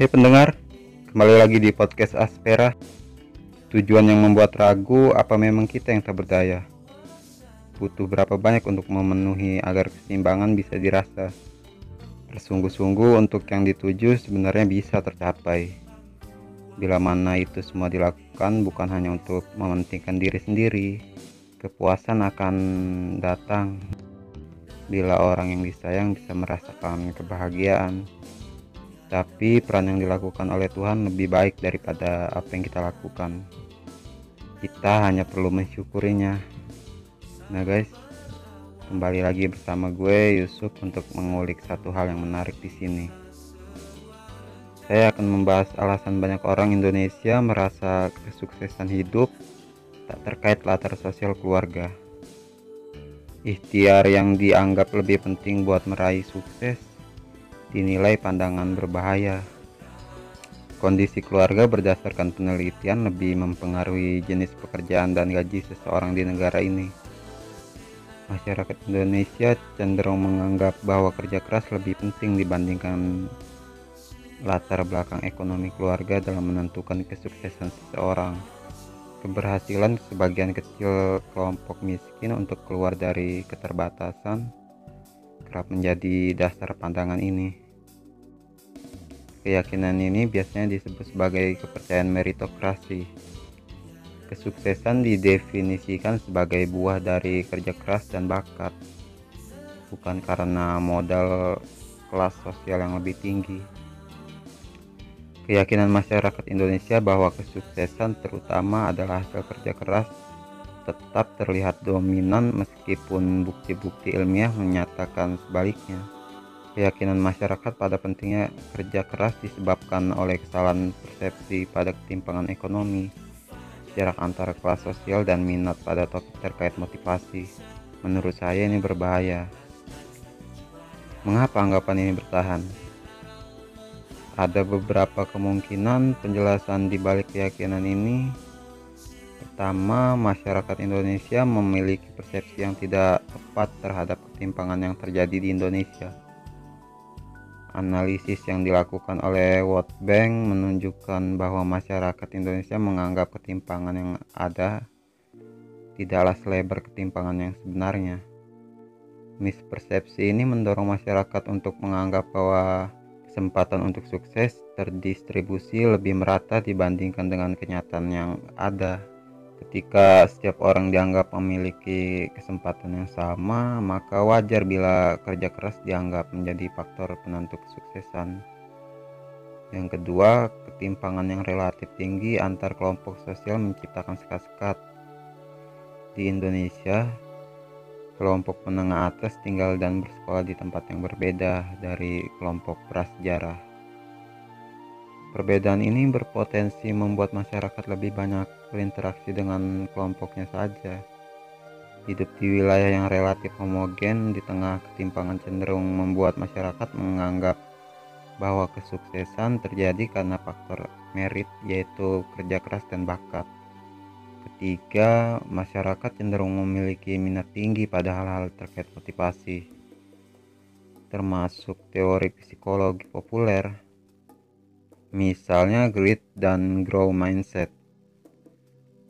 Hei pendengar, kembali lagi di podcast Aspera. Tujuan yang membuat ragu apa memang kita yang tak berdaya? Butuh berapa banyak untuk memenuhi agar keseimbangan bisa dirasa? Bersungguh-sungguh untuk yang dituju sebenarnya bisa tercapai. Bila mana itu semua dilakukan bukan hanya untuk mementingkan diri sendiri, kepuasan akan datang bila orang yang disayang bisa merasakan kebahagiaan. Tapi peran yang dilakukan oleh Tuhan lebih baik daripada apa yang kita lakukan. Kita hanya perlu mensyukurinya. Nah guys, kembali lagi bersama gue Yusuf untuk mengulik satu hal yang menarik di sini. Saya akan membahas alasan banyak orang Indonesia merasa kesuksesan hidup tak terkait latar sosial keluarga. Ikhtiar yang dianggap lebih penting buat meraih sukses dinilai pandangan berbahaya. Kondisi keluarga berdasarkan penelitian lebih mempengaruhi jenis pekerjaan dan gaji seseorang di negara ini. Masyarakat Indonesia cenderung menganggap bahwa kerja keras lebih penting dibandingkan latar belakang ekonomi keluarga dalam menentukan kesuksesan seseorang. Keberhasilan sebagian kecil kelompok miskin untuk keluar dari keterbatasan kerap menjadi dasar pandangan ini. Keyakinan ini biasanya disebut sebagai kepercayaan meritokrasi. Kesuksesan didefinisikan sebagai buah dari kerja keras dan bakat, bukan karena modal kelas sosial yang lebih tinggi. Keyakinan masyarakat Indonesia bahwa kesuksesan terutama adalah hasil kerja keras tetap terlihat dominan meskipun bukti-bukti ilmiah menyatakan sebaliknya. Keyakinan masyarakat pada pentingnya kerja keras disebabkan oleh kesalahan persepsi pada ketimpangan ekonomi, jarak antara kelas sosial dan minat pada topik terkait motivasi. Menurut saya ini berbahaya. Mengapa anggapan ini bertahan? Ada beberapa kemungkinan penjelasan di balik keyakinan ini Pertama, masyarakat Indonesia memiliki persepsi yang tidak tepat terhadap ketimpangan yang terjadi di Indonesia. Analisis yang dilakukan oleh World Bank menunjukkan bahwa masyarakat Indonesia menganggap ketimpangan yang ada tidaklah selebar ketimpangan yang sebenarnya. Mispersepsi ini mendorong masyarakat untuk menganggap bahwa kesempatan untuk sukses terdistribusi lebih merata dibandingkan dengan kenyataan yang ada. Ketika setiap orang dianggap memiliki kesempatan yang sama, maka wajar bila kerja keras dianggap menjadi faktor penentu kesuksesan. Yang kedua, ketimpangan yang relatif tinggi antar kelompok sosial menciptakan sekat-sekat. Di Indonesia, kelompok menengah atas tinggal dan bersekolah di tempat yang berbeda dari kelompok prasejarah. Perbedaan ini berpotensi membuat masyarakat lebih banyak berinteraksi dengan kelompoknya saja. Hidup di wilayah yang relatif homogen di tengah ketimpangan cenderung membuat masyarakat menganggap bahwa kesuksesan terjadi karena faktor merit yaitu kerja keras dan bakat. Ketiga, masyarakat cenderung memiliki minat tinggi pada hal-hal terkait motivasi, termasuk teori psikologi populer misalnya grit dan grow mindset.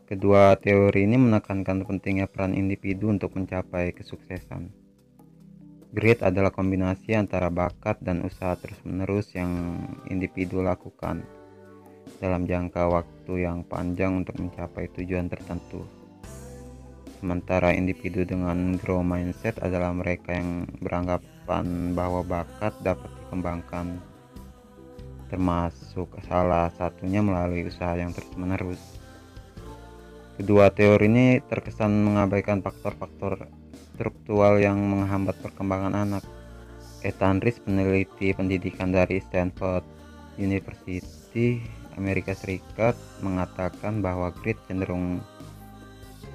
Kedua teori ini menekankan pentingnya peran individu untuk mencapai kesuksesan. Grit adalah kombinasi antara bakat dan usaha terus-menerus yang individu lakukan dalam jangka waktu yang panjang untuk mencapai tujuan tertentu. Sementara individu dengan grow mindset adalah mereka yang beranggapan bahwa bakat dapat dikembangkan termasuk salah satunya melalui usaha yang terus-menerus. Kedua teori ini terkesan mengabaikan faktor-faktor struktural yang menghambat perkembangan anak. Ethan Rees, peneliti pendidikan dari Stanford University, Amerika Serikat, mengatakan bahwa grit cenderung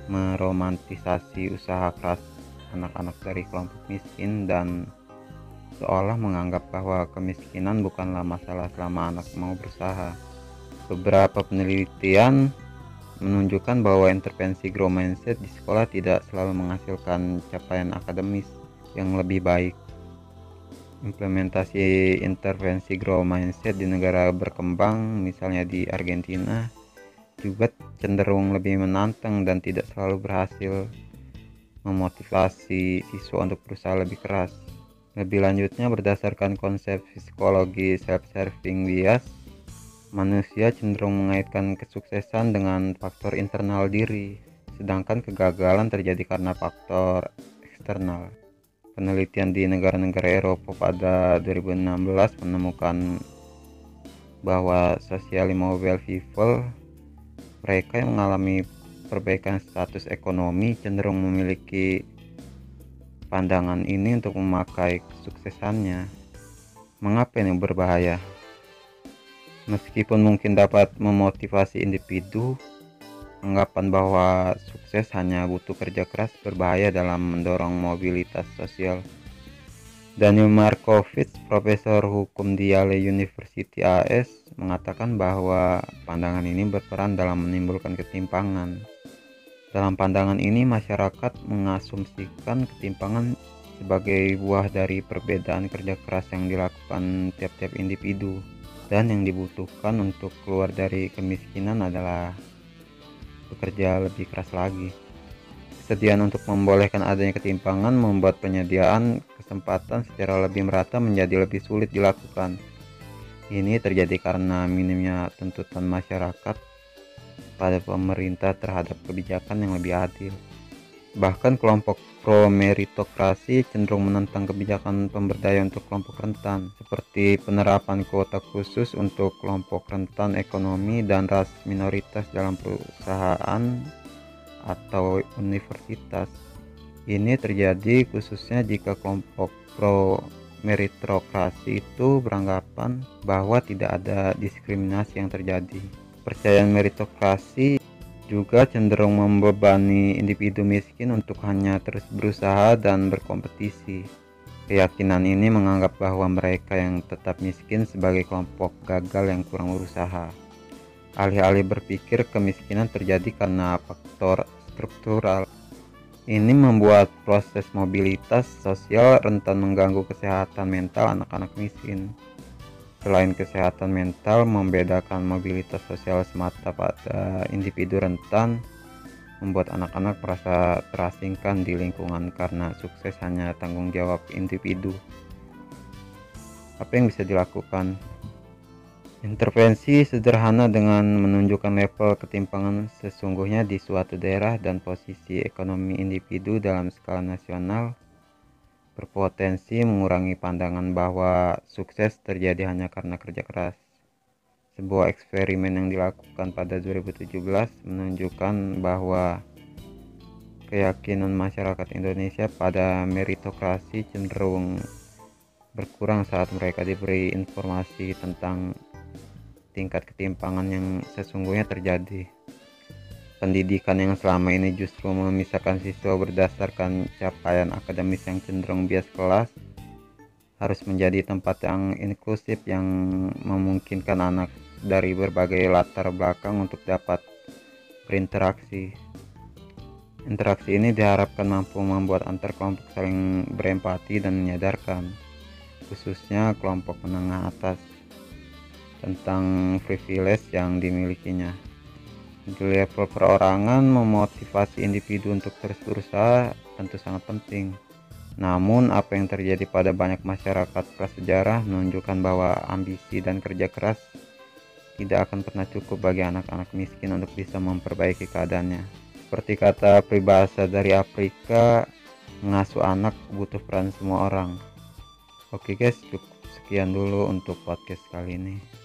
meromantisasi usaha keras anak-anak dari kelompok miskin dan seolah menganggap bahwa kemiskinan bukanlah masalah selama anak mau berusaha. Beberapa penelitian menunjukkan bahwa intervensi grow mindset di sekolah tidak selalu menghasilkan capaian akademis yang lebih baik. implementasi intervensi grow mindset di negara berkembang misalnya di Argentina juga cenderung lebih menantang dan tidak selalu berhasil memotivasi siswa untuk berusaha lebih keras. Lebih lanjutnya berdasarkan konsep psikologi self-serving bias, manusia cenderung mengaitkan kesuksesan dengan faktor internal diri, sedangkan kegagalan terjadi karena faktor eksternal. Penelitian di negara-negara Eropa pada 2016 menemukan bahwa social mobile people mereka yang mengalami perbaikan status ekonomi cenderung memiliki pandangan ini untuk memakai kesuksesannya. Mengapa ini berbahaya? Meskipun mungkin dapat memotivasi individu, anggapan bahwa sukses hanya butuh kerja keras berbahaya dalam mendorong mobilitas sosial. Daniel Markovits, profesor hukum di Yale University AS, mengatakan bahwa pandangan ini berperan dalam menimbulkan ketimpangan. Dalam pandangan ini, masyarakat mengasumsikan ketimpangan sebagai buah dari perbedaan kerja keras yang dilakukan tiap-tiap individu, dan yang dibutuhkan untuk keluar dari kemiskinan adalah bekerja lebih keras lagi. Kesediaan untuk membolehkan adanya ketimpangan membuat penyediaan kesempatan secara lebih merata menjadi lebih sulit dilakukan. Ini terjadi karena minimnya tuntutan masyarakat pada pemerintah terhadap kebijakan yang lebih adil. Bahkan kelompok pro-meritokrasi cenderung menentang kebijakan pemberdayaan untuk kelompok rentan, seperti penerapan kuota khusus untuk kelompok rentan ekonomi dan ras minoritas dalam perusahaan atau universitas. Ini terjadi khususnya jika kelompok pro-meritokrasi itu beranggapan bahwa tidak ada diskriminasi yang terjadi. Percayaan meritokrasi juga cenderung membebani individu miskin untuk hanya terus berusaha dan berkompetisi. Keyakinan ini menganggap bahwa mereka yang tetap miskin sebagai kelompok gagal yang kurang berusaha. Alih-alih berpikir kemiskinan terjadi karena faktor struktural. Ini membuat proses mobilitas sosial rentan mengganggu kesehatan mental anak-anak miskin. Selain kesehatan mental, membedakan mobilitas sosial semata pada individu rentan membuat anak-anak merasa terasingkan di lingkungan karena sukses hanya tanggung jawab individu. Apa yang bisa dilakukan? Intervensi sederhana dengan menunjukkan level ketimpangan sesungguhnya di suatu daerah dan posisi ekonomi individu dalam skala nasional berpotensi mengurangi pandangan bahwa sukses terjadi hanya karena kerja keras. Sebuah eksperimen yang dilakukan pada 2017 menunjukkan bahwa keyakinan masyarakat Indonesia pada meritokrasi cenderung berkurang saat mereka diberi informasi tentang tingkat ketimpangan yang sesungguhnya terjadi. Pendidikan yang selama ini justru memisahkan siswa berdasarkan capaian akademis yang cenderung bias kelas harus menjadi tempat yang inklusif yang memungkinkan anak dari berbagai latar belakang untuk dapat berinteraksi. Interaksi ini diharapkan mampu membuat antar kelompok saling berempati dan menyadarkan, khususnya kelompok menengah atas, tentang privilege yang dimilikinya di level perorangan memotivasi individu untuk terus berusaha tentu sangat penting. Namun apa yang terjadi pada banyak masyarakat prasejarah menunjukkan bahwa ambisi dan kerja keras tidak akan pernah cukup bagi anak-anak miskin untuk bisa memperbaiki keadaannya. Seperti kata peribahasa dari Afrika mengasuh anak butuh peran semua orang. Oke guys cukup sekian dulu untuk podcast kali ini